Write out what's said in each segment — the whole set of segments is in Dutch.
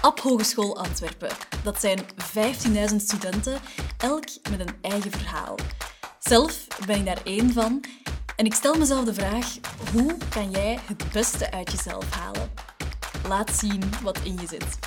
App Hogeschool Antwerpen. Dat zijn 15.000 studenten, elk met een eigen verhaal. Zelf ben ik daar één van en ik stel mezelf de vraag: hoe kan jij het beste uit jezelf halen? Laat zien wat in je zit.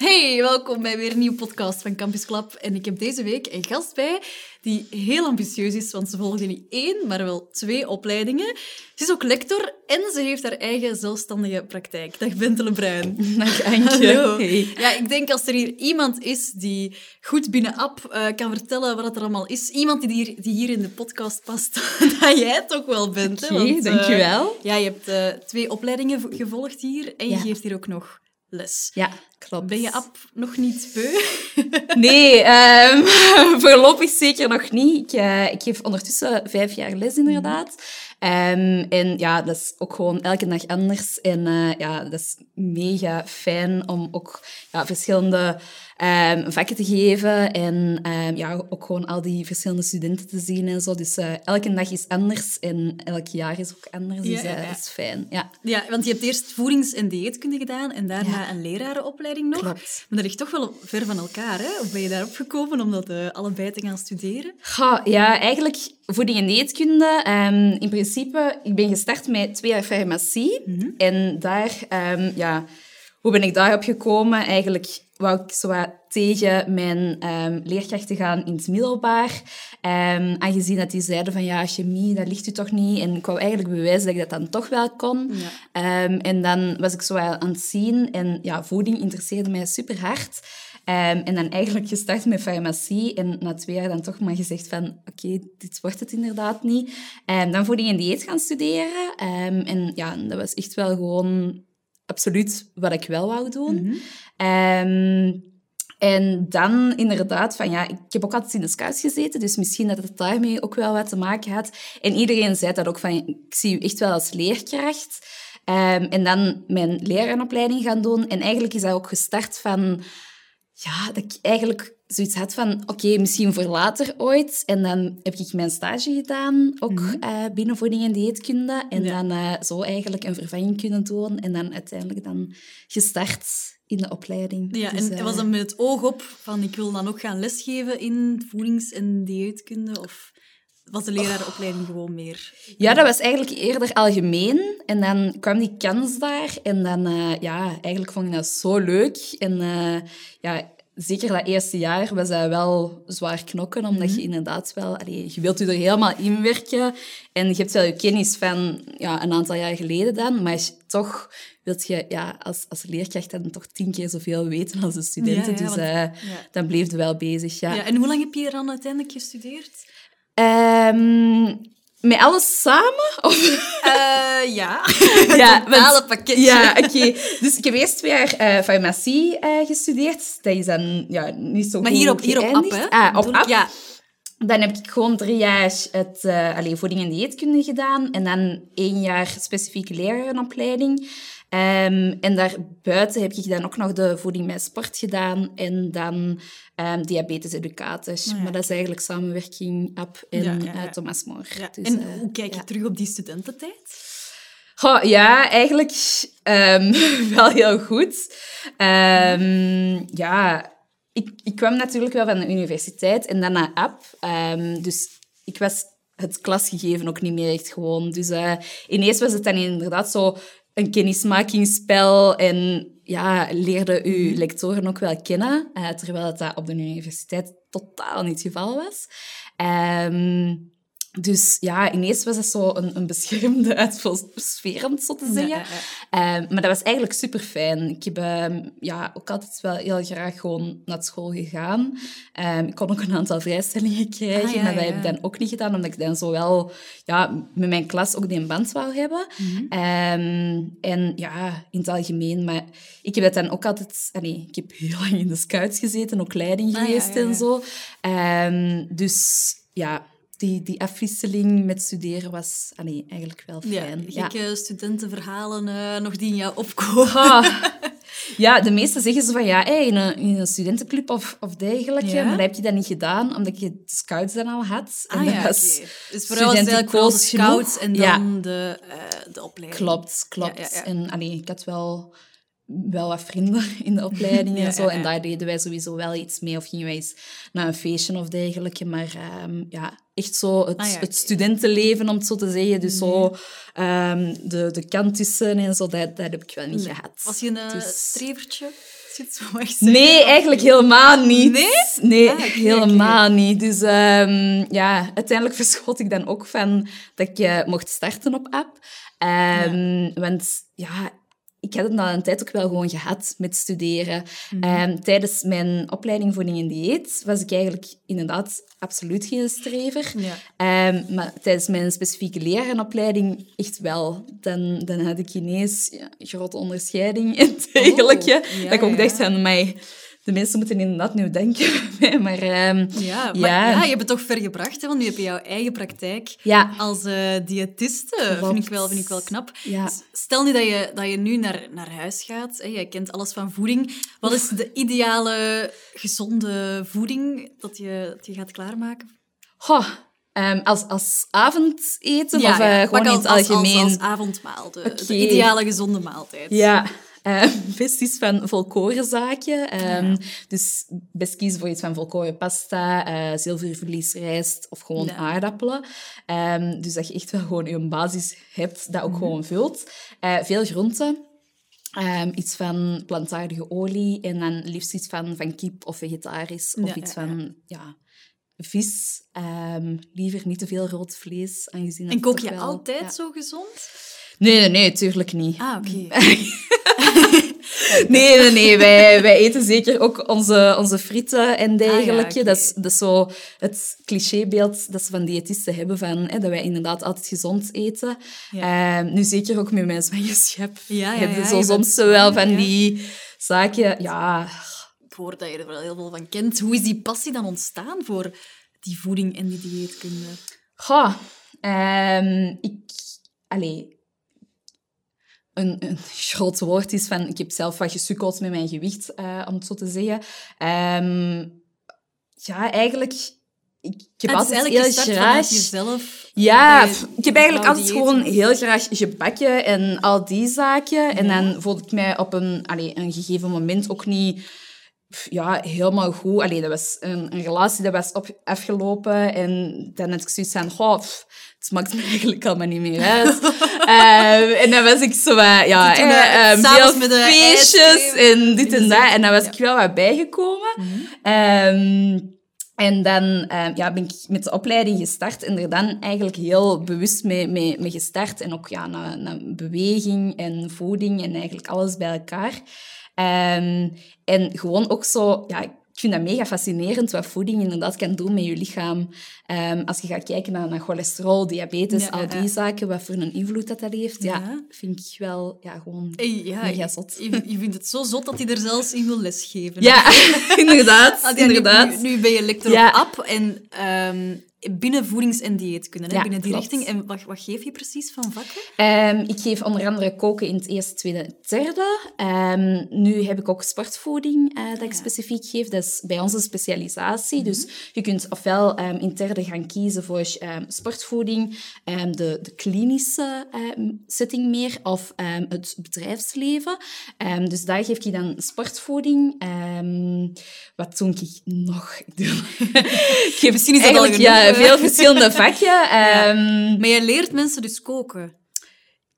Hey, welkom bij weer een nieuwe podcast van Campus Club. En ik heb deze week een gast bij die heel ambitieus is, want ze volgde niet één, maar wel twee opleidingen. Ze is ook lector en ze heeft haar eigen zelfstandige praktijk. Dag Bentele Bruin. Dag Antje. Hallo. Ja, ik denk als er hier iemand is die goed binnen app uh, kan vertellen wat er allemaal is, iemand die hier, die hier in de podcast past, dat jij het toch wel bent. Oké, okay, dankjewel. Uh, ja, je hebt uh, twee opleidingen gevolgd hier en je ja. geeft hier ook nog les. Ja, klopt. Ben je app nog niet beu? nee, um, voorlopig zeker nog niet. Ik, uh, ik geef ondertussen vijf jaar les, inderdaad. Um, en ja, dat is ook gewoon elke dag anders. En uh, ja, dat is mega fijn om ook ja, verschillende um, vakken te geven. En um, ja, ook gewoon al die verschillende studenten te zien en zo. Dus uh, elke dag is anders en elk jaar is ook anders. Dus ja, ja. dat is fijn. Ja. ja, want je hebt eerst voedings- en dieetkunde gedaan en daarna een lerarenopleiding nog. Klopt. Maar dat ligt toch wel ver van elkaar, hè? Of ben je daarop gekomen om dat allebei te gaan studeren? Ja, eigenlijk voeding en dieetkunde. Um, in principe, ik ben gestart met twee jaar farmacie. Mm -hmm. En daar, um, ja, hoe ben ik daarop gekomen? Eigenlijk wou ik zo tegen mijn um, leerkrachten gaan in het middelbaar. Aangezien dat die zeiden van ja, chemie, dat ligt u toch niet. En ik wou eigenlijk bewijzen dat ik dat dan toch wel kon. Ja. En dan was ik zo aan het zien. En ja, voeding interesseerde mij super hard. En dan eigenlijk gestart met farmacie. En na twee jaar dan toch maar gezegd van oké, okay, dit wordt het inderdaad niet. En dan voeding en dieet gaan studeren. en ja, dat was echt wel gewoon absoluut wat ik wel wou doen. Mm -hmm. um, en dan inderdaad van, ja, ik heb ook altijd in de scouts gezeten, dus misschien dat het daarmee ook wel wat te maken had. En iedereen zei dat ook van, ik zie u echt wel als leerkracht. Um, en dan mijn lerarenopleiding gaan doen. En eigenlijk is dat ook gestart van, ja, dat ik eigenlijk zoiets had van, oké, okay, misschien voor later ooit. En dan heb ik mijn stage gedaan, ook mm -hmm. uh, binnen voeding en dieetkunde. En ja. dan uh, zo eigenlijk een vervanging kunnen doen. En dan uiteindelijk dan gestart in de opleiding. Ja, dus, en uh, was dat met het oog op van, ik wil dan ook gaan lesgeven in voedings- en dieetkunde? Of was de lerarenopleiding oh. gewoon meer? Ja, dat was eigenlijk eerder algemeen. En dan kwam die kans daar. En dan, ja, eigenlijk vond ik dat zo leuk. En ja, zeker dat eerste jaar was dat wel zwaar knokken, omdat mm -hmm. je inderdaad wel... Allee, je wilt je er helemaal inwerken en je hebt wel je kennis van ja, een aantal jaar geleden dan, maar toch wilt je ja, als, als leerkracht dan toch tien keer zoveel weten als de studenten. Ja, ja, dus uh, ja. dan bleef je wel bezig, ja. ja. En hoe lang heb je dan uiteindelijk gestudeerd? Um, met alles samen? Of? Uh, ja. ja, het pakketje. Ja, oké. Okay. Dus ik heb eerst twee jaar uh, farmacie uh, gestudeerd. Dat is dan ja, niet zo Maar hier op, hier op app, hè? Ah, op app. Ja. Dan heb ik gewoon drie jaar het, allez, voeding en dieetkunde gedaan. En dan één jaar specifieke lerarenopleiding. Um, en daarbuiten heb ik dan ook nog de voeding bij sport gedaan en dan um, diabetes-educator. Oh ja. Maar dat is eigenlijk samenwerking App en ja, ja, uh, Thomas More. Dus, en uh, hoe kijk je terug op die studententijd? Oh, ja, eigenlijk um, wel heel goed. ja, ik, ik kwam natuurlijk wel van de universiteit en dan naar App. dus ik was het klasgegeven ook niet meer echt gewoon. Dus uh, ineens was het dan inderdaad zo een kennismakingsspel en ja, leerde uw lectoren ook wel kennen, uh, terwijl dat op de universiteit totaal niet het geval was. Um, dus ja, ineens was het zo een, een beschermde atmosfeer, om het zo te zeggen. Ja, ja. Um, maar dat was eigenlijk super fijn. Ik heb um, ja, ook altijd wel heel graag gewoon naar school gegaan. Um, ik kon ook een aantal vrijstellingen krijgen, ah, ja, maar dat heb ik dan ook niet gedaan, omdat ik dan zowel ja, met mijn klas ook die band wou hebben. Mm -hmm. en ja, in het algemeen. Maar ik heb dat dan ook altijd... Nee, ik heb heel lang in de scouts gezeten, ook leiding geweest ah, en zo. dus ja die, die afwisseling met studeren was allee, eigenlijk wel fijn. Ja, gekke ja. studentenverhalen uh, nog die in jou opkomen. Ah, Ja, de meesten zeggen zo van ja, hey, in, een, in een studentenclub of, of dergelijke. Ja? Maar heb je dat niet gedaan, omdat je de scouts dan al had. Ah dat ja, was. Dus vooral was het eigenlijk wel de scouts genoeg. en Ja. dan de, eh, de opleiding. Klopt, klopt. En allee, ik had wel, wel wat vrienden in de opleiding Ja, en zo. En daar deden wij sowieso wel iets mee. Of gingen wij eens naar een feestje of dergelijke. Maar ehm, ja, echt zo het, Ah, ja, het studentenleven, om het zo te zeggen. Dus zo ehm, de, de kantussen en zo, dat, dat heb ik wel niet Nee. gehad. Was je een eh, Dus- strevertje? Nee, eigenlijk helemaal niet. Nee? Nee, Ah, helemaal niet. Dus ehm, ja, uiteindelijk verschot ik dan ook van dat ik eh, mocht starten op app. Ehm, Want ja, ik had het na een tijd ook wel gewoon gehad met studeren. Mhm. Ehm, tijdens mijn opleiding voeding en dieet was ik eigenlijk inderdaad absoluut geen strever. Ja. Ehm, maar tijdens mijn specifieke lerarenopleiding echt wel. Dan, dan had ik ineens ja, een grote onderscheiding en dergelijke. Oh, ja, dat ik ook dacht van, mij, de mensen moeten inderdaad nu denken bij mij. Maar ehm, Ja, maar ja. Ja. je hebt het toch ver gebracht, hè? want nu heb je jouw eigen praktijk ja, als eh diëtiste. Klopt. Vind ik, wel, vind ik wel knap. Dus Stel nu dat je, dat je nu naar, naar huis gaat. Hè? Jij kent alles van voeding. Wat is de ideale, gezonde voeding dat je, dat je gaat klaarmaken? Goh, ehm, als, als avondeten of ja, eh, gewoon in als, het algemeen? Als, als, avondmaal. De, de ideale, gezonde maaltijd. Ja, eh, best iets van volkorenzaken. Ehm, Dus best kiezen voor iets van volkoren pasta, eh zilvervliesrijst of gewoon Ja. aardappelen. Ehm, dus dat je echt wel gewoon je basis hebt, dat ook Mhm. gewoon vult. Eh, veel groenten. Ehm, iets van plantaardige olie en dan liefst iets van, van kip of vegetarisch. Of Ja, iets van ja, vis. Liever niet te veel rood vlees, aangezien En kook je wel- altijd zo gezond? Nee, nee, nee, tuurlijk niet. Ah, oké. Nee, nee, nee. Wij, wij eten zeker ook onze, onze frieten en dergelijke. Ah, ja, oké. dat, is, dat is zo het clichébeeld dat ze van diëtisten hebben, van, hè, dat wij inderdaad altijd gezond eten. Ehm, nu zeker ook met mijn zwangerschap. Ja, ja, ja, zo soms bent wel van die zaken... Ja, Ik hoor dat je er wel heel veel van kent. Hoe is die passie dan ontstaan voor die voeding en die dieetkunde? Goh, ehm, ik... Allee, een, een groot woord is van... Ik heb zelf wat gesukkeld met mijn gewicht, eh, om het zo te zeggen. Ehm, ja, eigenlijk... Ik, ik heb Ah, altijd heel graag... jezelf. Ja, dat je ik heb eigenlijk altijd gewoon heel graag gebakken en al die zaken. En dan voelde ik mij op een, allee, een gegeven moment ook niet ja, helemaal goed. Allee, dat was een, een relatie dat was op, afgelopen. En dan had ik zoiets van, goh, pff, het smaakt me eigenlijk allemaal niet meer uit. Ehm, en dan was ik zo wat, ja, eh, s'avonds veel met feestjes en dit en dat. En dan was Ja. Mhm. ik wel wat bijgekomen. Ehm, en dan ja, ben ik met de opleiding gestart en er dan eigenlijk heel bewust mee, mee, mee gestart. En ook ja, naar, naar beweging en voeding en eigenlijk alles bij elkaar. Ehm, en gewoon ook zo... Ja, ik vind dat mega fascinerend wat voeding inderdaad kan doen met je lichaam. Ehm, als je gaat kijken naar, naar cholesterol, diabetes, Ja, al die ja. zaken, wat voor een invloed dat, dat heeft, ja, Ja. vind ik wel ja, gewoon mega zot. je, je vindt het zo zot dat hij er zelfs in wil lesgeven. Ja, inderdaad. Ah, inderdaad. Nu, nu ben je lector op app en ehm, binnen voedings- en dieetkunde, hè, Ja, binnen die klopt. richting. En wat, wat geef je precies van vakken? Ehm, ik geef onder andere koken in het eerste, tweede en derde. Ehm, nu heb ik ook sportvoeding eh, dat ik specifiek geef. Dat is bij ons een specialisatie. Dus je kunt ofwel ehm, in derde gaan kiezen voor sportvoeding, de, de klinische setting meer, of het bedrijfsleven. Dus daar geef ik dan sportvoeding. Wat doe ik nog? Ik geef Misschien is dat al eigenlijk genoeg, ja. Veel verschillende vakken. Ehm, Maar je leert mensen dus koken.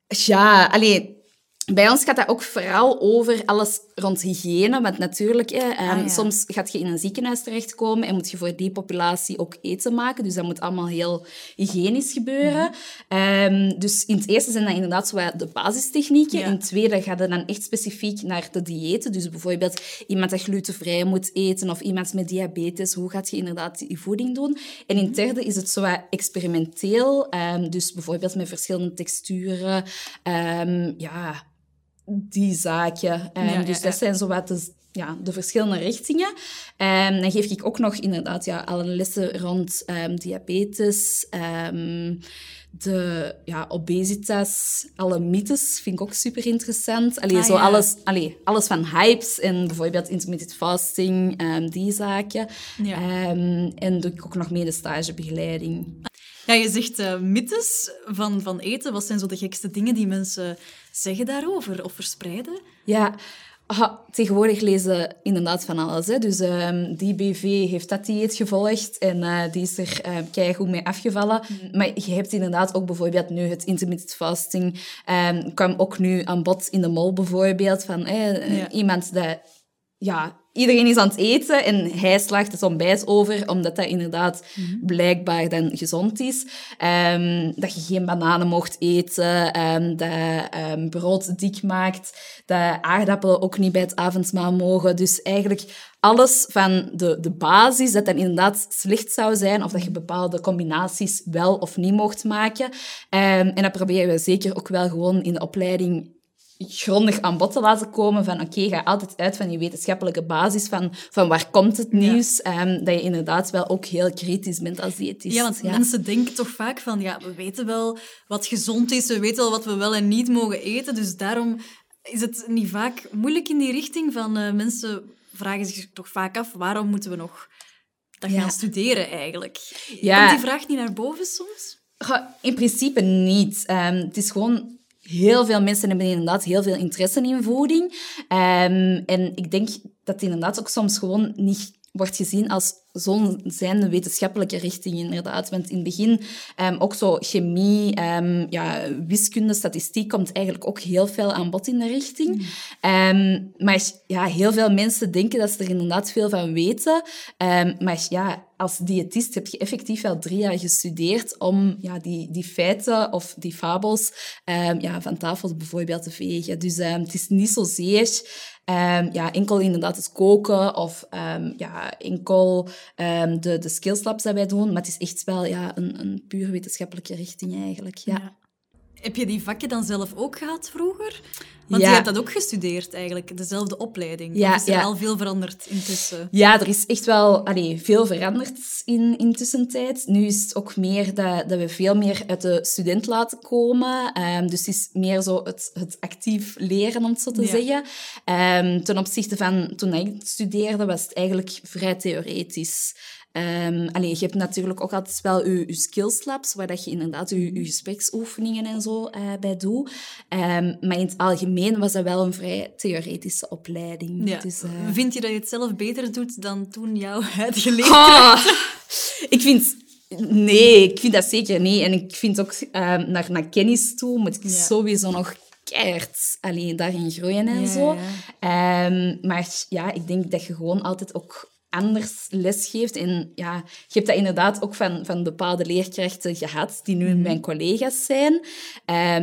ja, alleen bij ons gaat dat ook vooral over alles rond hygiëne. Want natuurlijk, hè, ehm, Ah, ja. soms gaat je in een ziekenhuis terechtkomen en moet je voor die populatie ook eten maken. Dus dat moet allemaal heel hygiënisch gebeuren. Mhm. Ehm, dus in het eerste zijn dat inderdaad zo de basistechnieken. Ja. In het tweede gaat het dan echt specifiek naar de diëten. Dus bijvoorbeeld iemand dat glutenvrij moet eten of iemand met diabetes. Hoe gaat je inderdaad die voeding doen? En in het derde is het zo experimenteel. ehm, dus bijvoorbeeld met verschillende texturen. ja, die zaken. Ja, ja, dus ja. dat zijn zo wat de, ja, de verschillende richtingen. Um, dan geef ik ook nog inderdaad ja, alle lessen rond um, diabetes, um, de ja, obesitas, alle mythes vind ik ook super interessant. Allee, ah, zo ja. alles, allee, alles van hypes en bijvoorbeeld intermittent fasting, die zaken. Ja. en doe ik ook nog mee de stagebegeleiding. Ja, je zegt uh, mythes van, van eten. Wat zijn zo de gekste dingen die mensen zeggen daarover of verspreiden? Ja, tegenwoordig lezen inderdaad van alles. Hè. Dus um, die BV heeft dat dieet gevolgd en uh, die is er uh, keigoed mee afgevallen. Mm. Maar je hebt inderdaad ook bijvoorbeeld nu het intermittent fasting. Um, kwam ook nu aan bod in de mol bijvoorbeeld. Van ja. iemand dat ja, iedereen is aan het eten en hij slaagt het ontbijt over, omdat dat inderdaad mhm. blijkbaar dan gezond is. Um, dat je geen bananen mocht eten, um, dat um, brood dik maakt, dat aardappelen ook niet bij het avondmaal mogen. Dus eigenlijk alles van de, de basis, dat dan inderdaad slecht zou zijn, of dat je bepaalde combinaties wel of niet mocht maken. en dat proberen we zeker ook wel gewoon in de opleiding grondig aan bod te laten komen van oké, ga altijd uit van je wetenschappelijke basis van, van waar komt het nieuws, ja. um, dat je inderdaad wel ook heel kritisch bent als diëtist. Ja, want mensen denken toch vaak van ja, we weten wel wat gezond is, we weten wel wat we wel en niet mogen eten, dus daarom is het niet vaak moeilijk in die richting van uh, mensen vragen zich toch vaak af waarom moeten we nog dat gaan studeren eigenlijk. Ja. Komt die vraag niet naar boven soms? In principe niet. Um, het is gewoon heel veel mensen hebben inderdaad heel veel interesse in voeding. Um, en ik denk dat inderdaad ook soms gewoon niet wordt gezien als zo'n zijn wetenschappelijke richting, inderdaad. Want in het begin um, ook zo chemie, um, ja, wiskunde, statistiek komt eigenlijk ook heel veel aan bod in de richting. Mm. maar ja, heel veel mensen denken dat ze er inderdaad veel van weten. maar ja, als diëtist heb je effectief wel drie jaar gestudeerd om ja, die, die feiten of die fabels ja, van tafel bijvoorbeeld te vegen. Dus het is niet zozeer Um, ja, enkel inderdaad het koken of ja, enkel de, de skills labs dat wij doen. Maar het is echt wel ja, een, een puur wetenschappelijke richting eigenlijk. Ja. Heb je die vakken dan zelf ook gehad vroeger? Want je hebt dat ook gestudeerd eigenlijk, dezelfde opleiding. Ja, of is er ja. al veel veranderd intussen? Ja, er is echt wel allee, veel veranderd in, intussen tijd. Nu is het ook meer dat, dat we veel meer uit de student laten komen. Um, dus het is meer zo het, het actief leren, om het zo te zeggen. Um, ten opzichte van toen ik studeerde, was het eigenlijk vrij theoretisch. Um, allee, je hebt natuurlijk ook altijd wel je, je skills labs, waar dat je inderdaad je, je gespreksoefeningen en zo uh, bij doet. Um, maar in het algemeen was dat wel een vrij theoretische opleiding. Ja. Dus, uh... Vind je dat je het zelf beter doet dan toen jouw huidige leerkracht? Oh, ik vind... Nee, ik vind dat zeker niet. En ik vind ook um, naar, naar kennis toe moet ik ja. sowieso nog keihard alleen daarin groeien en ja, zo. Ja. Um, maar ja, ik denk dat je gewoon altijd ook anders lesgeeft. En ja, je hebt dat inderdaad ook van, van bepaalde leerkrachten gehad, die nu mhm. mijn collega's zijn. Um,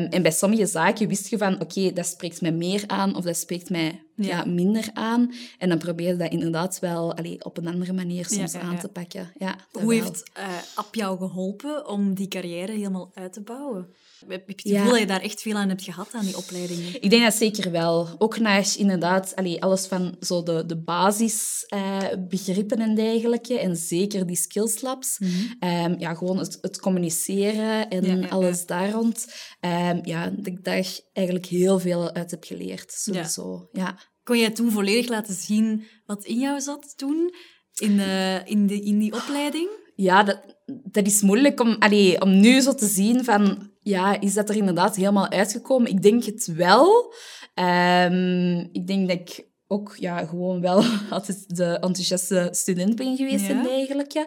en bij sommige zaken wist je van, oké, dat spreekt mij meer aan of dat spreekt mij ja. minder aan. En dan probeer je dat inderdaad wel allee, op een andere manier soms aan te pakken. Ja, Hoe heeft uh, App jou geholpen om die carrière helemaal uit te bouwen? Heb je het gevoel dat je daar echt veel aan hebt gehad, aan die opleidingen? Ik denk dat zeker wel. Ook naar inderdaad allee, alles van zo de, de basisbegrippen uh, en dergelijke. En zeker die skills labs. Mm -hmm. um, ja, gewoon het, het communiceren en alles daar rond. Um, ja, dat ik daar eigenlijk heel veel uit heb geleerd. Sowieso, ja. Kon jij toen volledig laten zien wat in jou zat toen? In, in, de, in die opleiding? Ja, dat, dat is moeilijk om, allee, om nu zo te zien van... Ja, is dat er inderdaad helemaal uitgekomen? Ik denk het wel. Um, ik denk dat ik ook ja, gewoon wel altijd de enthousiaste student ben geweest ja. en dergelijke.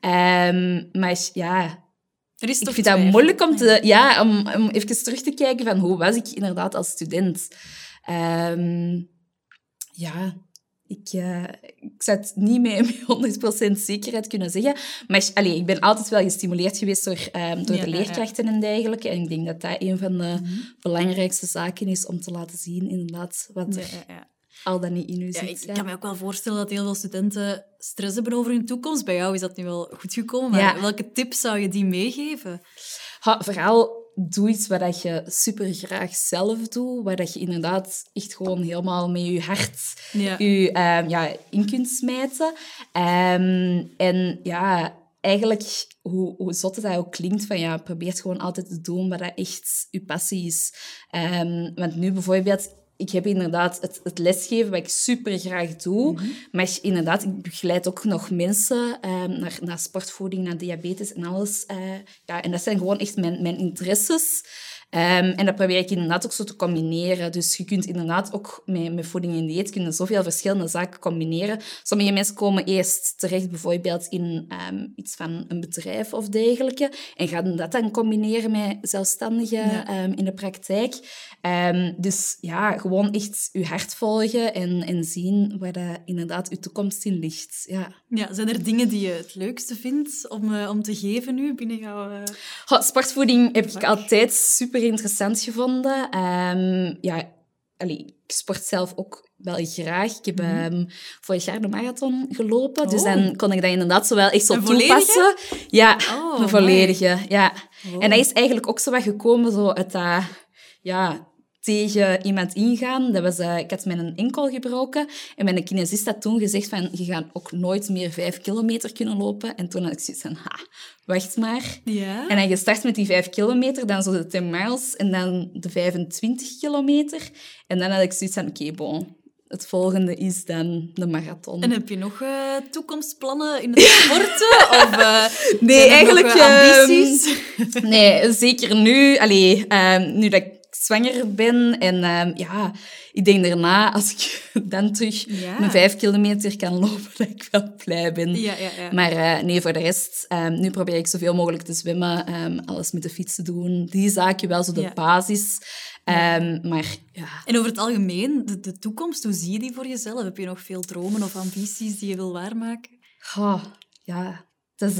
Um, maar ja, er is ik vind het moeilijk om, te, ja, om, om even terug te kijken van hoe was ik inderdaad als student. Um, ja, ik, uh, ik zou het niet met 100% zekerheid kunnen zeggen. Maar allez, ik ben altijd wel gestimuleerd geweest door, um, door ja, de leerkrachten ja. en dergelijke. En ik denk dat dat een van de mm -hmm. belangrijkste zaken is om te laten zien, inderdaad, wat er al dan niet in u zit. Ik kan me ook wel voorstellen dat heel veel studenten stress hebben over hun toekomst. Bij jou is dat nu wel goed gekomen. Maar welke tips zou je die meegeven? Ha, vooral doe iets wat je super graag zelf doet, waar dat je inderdaad echt gewoon helemaal met je hart Ja. je ehm, ja, in kunt smijten. Ehm, en ja, eigenlijk, hoe, hoe zot het dat ook klinkt, van ja, probeer gewoon altijd te doen wat dat echt je passie is. Ehm, want nu bijvoorbeeld, ik heb inderdaad het, het lesgeven, wat ik super graag doe. Maar inderdaad, ik begeleid ook nog mensen ehm, naar, naar sportvoeding, naar diabetes en alles. eh, ja, en dat zijn gewoon echt mijn, mijn interesses. Ehm, en dat probeer ik inderdaad ook zo te combineren. Dus je kunt inderdaad ook met, met voeding en dieet kunnen zoveel verschillende zaken combineren. Sommige mensen komen eerst terecht bijvoorbeeld in ehm, iets van een bedrijf of dergelijke en gaan dat dan combineren met zelfstandigen Ja. ehm, in de praktijk. Dus ja, gewoon echt je hart volgen en, en zien waar inderdaad je toekomst in ligt. Ja. Ja, zijn er dingen die je het leukste vindt om, eh, om te geven nu binnen jouw... eh, sportvoeding heb ik altijd super interessant gevonden. Ehm, ja, allee, ik sport zelf ook wel graag. Ik heb ehm, vorig jaar de marathon gelopen, dus Mhm. Oh. dan kon ik dat inderdaad zo wel echt zo Een volledige? toepassen. Ja, Oh, een mooi. volledige. Ja. En dat is eigenlijk ook zo wat gekomen zo uit dat... Ja, tegen iemand ingaan. Dat was, eh, ik had mijn enkel gebroken en mijn kinesist had toen gezegd van je gaat ook nooit meer vijf kilometer kunnen lopen. En toen had ik zoiets van, ha, wacht maar. Ja? En dan gestart met die 5 kilometer, dan zo de 10 miles en dan de 25 kilometer. En dan had ik zoiets van, oké, bon, het volgende is dan de marathon. En heb je nog eh, toekomstplannen in het sporten? of eh, nee, eigenlijk... nog, eh, ambities? ehm, nee, zeker nu. Allee, ehm, nu dat ik zwanger ben. En ehm, ja, ik denk daarna, als ik dan terug Ja. mijn 5 kilometer kan lopen, dat ik wel blij ben. ja, ja, ja. Maar eh, nee, voor de rest, ehm, nu probeer ik zoveel mogelijk te zwemmen, ehm, alles met de fiets te doen. Die zaken wel zo de basis. Maar ja, En over het algemeen, de, de toekomst, hoe zie je die voor jezelf? Heb je nog veel dromen of ambities die je wil waarmaken? Goh, ja. Dat is,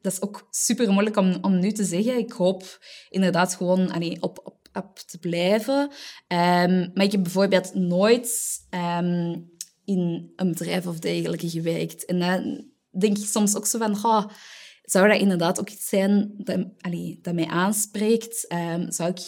dat is ook super moeilijk om, om nu te zeggen. Ik hoop inderdaad gewoon allee, op, op, op te blijven. Ehm, maar ik heb bijvoorbeeld nooit ehm, in een bedrijf of dergelijke gewerkt. En dan denk ik soms ook zo van... goh, zou dat inderdaad ook iets zijn dat, allee, dat mij aanspreekt? Ehm, zou ik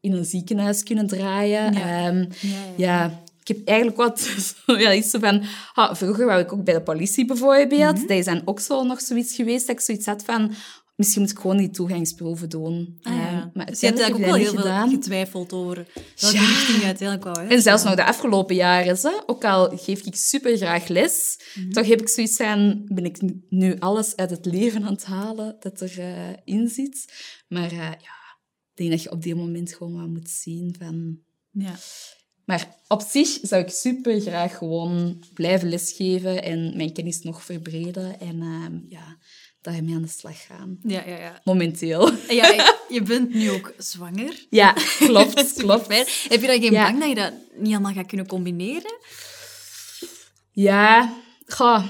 in een ziekenhuis kunnen draaien? Ja. Ja, ja, ik heb eigenlijk wat ja, iets van... ah, vroeger wou ik ook bij de politie bijvoorbeeld. Dat is dan ook zo nog zoiets geweest dat ik zoiets had van... Misschien moet ik gewoon die toegangsproeven doen. Ah, ja. Maar dus je hebt eigenlijk ook wel heel veel getwijfeld over welke Ja. richting je uiteindelijk wou. En zelfs nog de afgelopen jaren, hè, ook al geef ik super graag les, Mhm. toch heb ik zoiets van, ben ik nu alles uit het leven aan het halen dat erin in zit. Maar eh, ja, ik denk dat je op die moment gewoon wat moet zien van... Ja. Maar op zich zou ik super graag gewoon blijven lesgeven en mijn kennis nog verbreden en ehm, ja, daarmee aan de slag gaan. Ja, ja, ja. Momenteel. En ja, je bent nu ook zwanger. Ja, klopt, klopt. Heb je dan geen Ja. bang dat je dat niet allemaal gaat kunnen combineren? Ja, goh,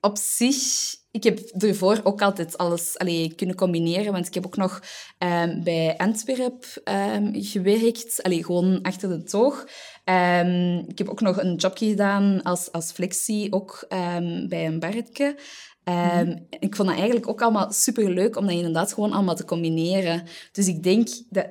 op zich... Ik heb ervoor ook altijd alles allee, kunnen combineren, want ik heb ook nog ehm, bij Antwerp ehm, gewerkt, allee, gewoon achter de toog. Ehm, ik heb ook nog een jobje gedaan als, als flexie, ook bij een barretje. Ehm, Ik vond dat eigenlijk ook allemaal superleuk om dat inderdaad gewoon allemaal te combineren. Dus ik denk dat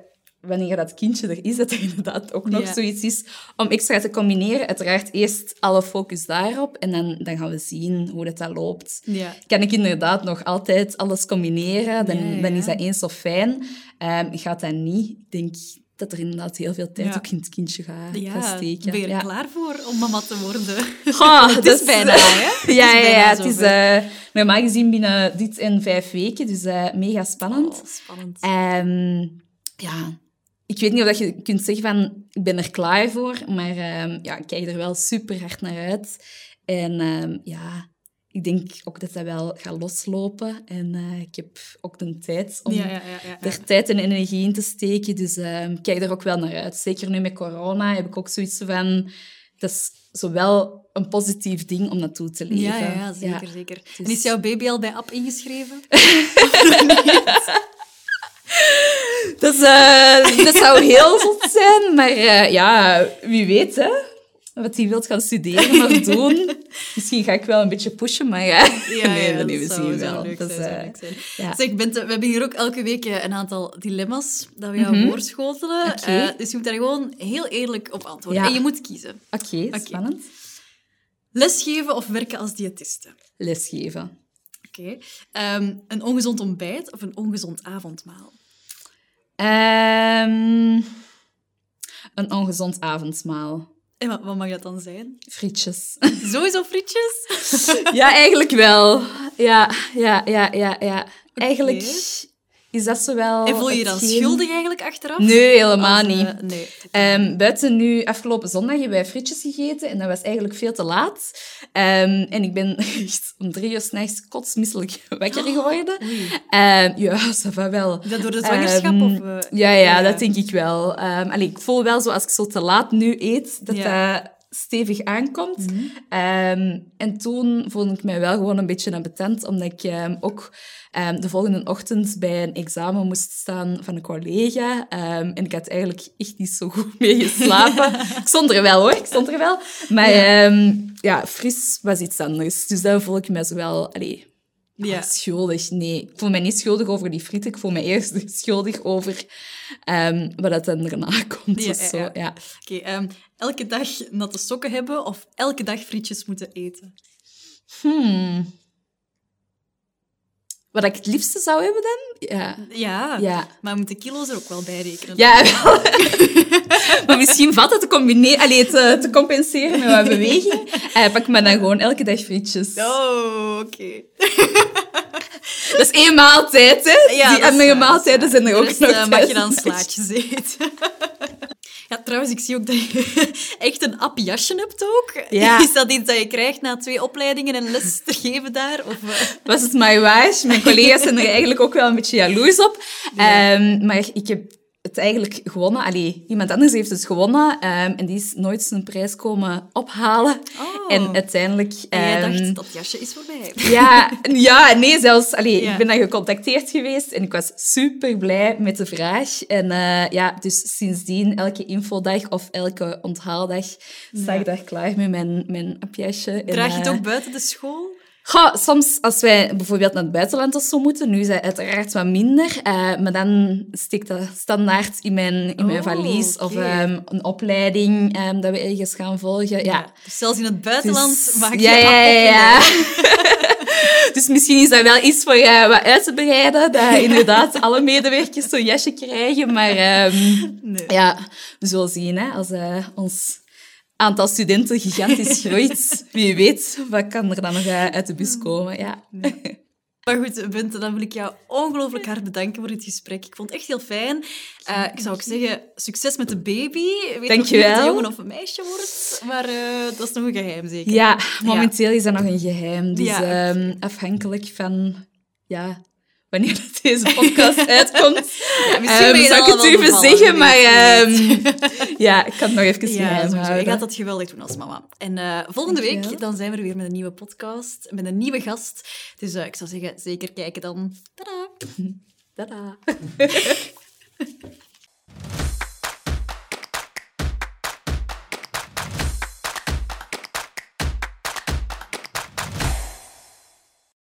wanneer dat kindje er is, dat er inderdaad ook nog Ja. zoiets is om extra te combineren. Uiteraard eerst alle focus daarop en dan, dan gaan we zien hoe dat, dat loopt. Ja. Kan ik inderdaad nog altijd alles combineren, dan, Ja, dan is dat eens zo fijn. Ehm, gaat dat niet, ik denk dat er inderdaad heel veel tijd ook in het kindje gaat, steken. ben je er ja. klaar voor om mama te worden? Goh, Het dat is bijna, hè? Het is ja, ja, ja, het is eh, normaal gezien binnen dit en vijf weken, dus eh, mega spannend. Oh, spannend. Ehm, ja, ik weet niet of dat je kunt zeggen van ik ben er klaar voor, maar ehm, ja, ik kijk er wel super hard naar uit. En ehm, ja, ik denk ook dat dat wel gaat loslopen. En eh, ik heb ook de tijd om ja, ja, ja, ja, ja. er tijd en energie in te steken. Dus ehm, ik kijk er ook wel naar uit. Zeker nu met corona heb ik ook zoiets van... Dat is zowel een positief ding om naartoe te leven. Ja, ja, ja, zeker, zeker. En Dus- is jouw baby al bij app ingeschreven? Dat, is, eh, dat zou heel zot zijn, maar eh, ja, wie weet, hè. wat hij wilt gaan studeren, maar doen. Misschien ga ik wel een beetje pushen, maar ja. Ja, nee, ja, dat misschien wel. leuk is, zijn, eh, ja. Zeg, Bente, we hebben hier ook elke week eh, een aantal dilemma's dat we jou. Eh, dus je moet daar gewoon heel eerlijk op antwoorden. Ja. En je moet kiezen. Oké, spannend. Lesgeven of werken als diëtiste? Lesgeven. Oké. Ehm, een ongezond ontbijt of een ongezond avondmaal? Ehm, een ongezond avondmaal. En wat, wat mag dat dan zijn? Frietjes. Sowieso frietjes? ja, eigenlijk wel. Ja, ja, ja, ja, ja. Eigenlijk is dat. En voel je je dan hetgeen- schuldig eigenlijk achteraf? Nee, helemaal Als, eh, niet. nee. Ehm, buiten nu, afgelopen zondag hebben wij frietjes gegeten en dat was eigenlijk veel te laat. Ehm, en ik ben echt om drie uur s'nachts kotsmisselijk wakker geworden. Ehm, ja, va wel. Dat door de zwangerschap? Of, eh, ja, ja, dat denk ik wel. Allee, ik voel wel zo als ik zo te laat nu eet, dat Ja. Dat stevig aankomt. Ehm, en toen voelde ik mij wel gewoon een beetje ambetant, omdat ik ehm, ook ehm, de volgende ochtend bij een examen moest staan van een collega. En ik had eigenlijk echt niet zo goed mee geslapen. ik stond er wel hoor, ik stond er wel. Maar ja, fris was iets anders. Dus daar voel ik me zo wel... Allee, Ja. Schuldig, nee. Ik voel me niet schuldig over die frieten. Ik voel me eerst schuldig over ehm, wat dat dan daarna komt. Ja, of ja, zo. ja. Ja. Oké, ehm, elke dag natte sokken hebben of elke dag frietjes moeten eten? Hmm. Wat ik het liefste zou hebben dan? Ja. Ja, Ja. maar we moeten kilo's er ook wel bij rekenen. Ja, wel. maar misschien valt het te, combine- Allee, te, te compenseren met wat beweging. Eh, pak me dan gewoon elke dag frietjes. Oh, oké. Dat is één maaltijd, hè? Ja, Die andere maaltijden zijn er ook rest, nog eh, mag je dan slaatjes eten. Ja, trouwens, ik zie ook dat je echt een appjasje hebt ook. Ja. Is dat iets dat je krijgt na twee opleidingen en les te geven daar? Of, was het my wish. Mijn collega's zijn er eigenlijk ook wel een beetje jaloers op. Ehm, maar ik heb het eigenlijk gewonnen. Allee, iemand anders heeft het gewonnen. ehm, en die is nooit zijn prijs komen ophalen. Oh. En uiteindelijk... En jij ehm, dacht, dat jasje is voorbij. ja, ja, nee, zelfs... Allee, Ja. Ik ben dan gecontacteerd geweest en ik was super blij met de vraag. En eh, ja, dus sindsdien, elke infodag of elke onthaaldag, sta ik daar klaar met mijn, mijn appjasje. En, Draag je het eh, ook buiten de school? Soms als wij bijvoorbeeld naar het buitenland of zo moeten, nu is dat uiteraard wat minder, eh, maar dan steek dat standaard in mijn, in mijn Oh, valies. Of ehm, een opleiding ehm, dat we ergens gaan volgen. Ja. Dus zelfs in het buitenland Dus- maak je ja, ja, ja. Dus misschien is dat wel iets voor eh, wat uit te bereiden, dat inderdaad alle medewerkers zo'n jasje krijgen. Maar ehm, Nee. ja, we zullen zien hè, als eh, ons aantal studenten gigantisch groeit. Wie weet, wat kan er dan nog eh, uit de bus komen. Ja. Maar goed, Bente, dan wil ik jou ongelooflijk hard bedanken voor dit gesprek. Ik vond het echt heel fijn. Eh, ik zou ook zeggen, succes met de baby. Weet niet of het Dankjewel. een jongen of een meisje wordt, maar eh, dat is nog een geheim, zeker? Ja, momenteel is dat nog een geheim. Dus Ja. ehm, afhankelijk van ja, wanneer dat deze podcast uitkomt, misschien ehm, ik het bevallen, zeggen. Maar ehm, ja, ik kan het nog even Ja, geheim. Je houden. gaat dat geweldig doen als mama. En eh, volgende Dankjewel. week dan zijn we er weer met een nieuwe podcast, met een nieuwe gast. Dus eh, ik zou zeggen, zeker kijken dan. Tadaa! Tada.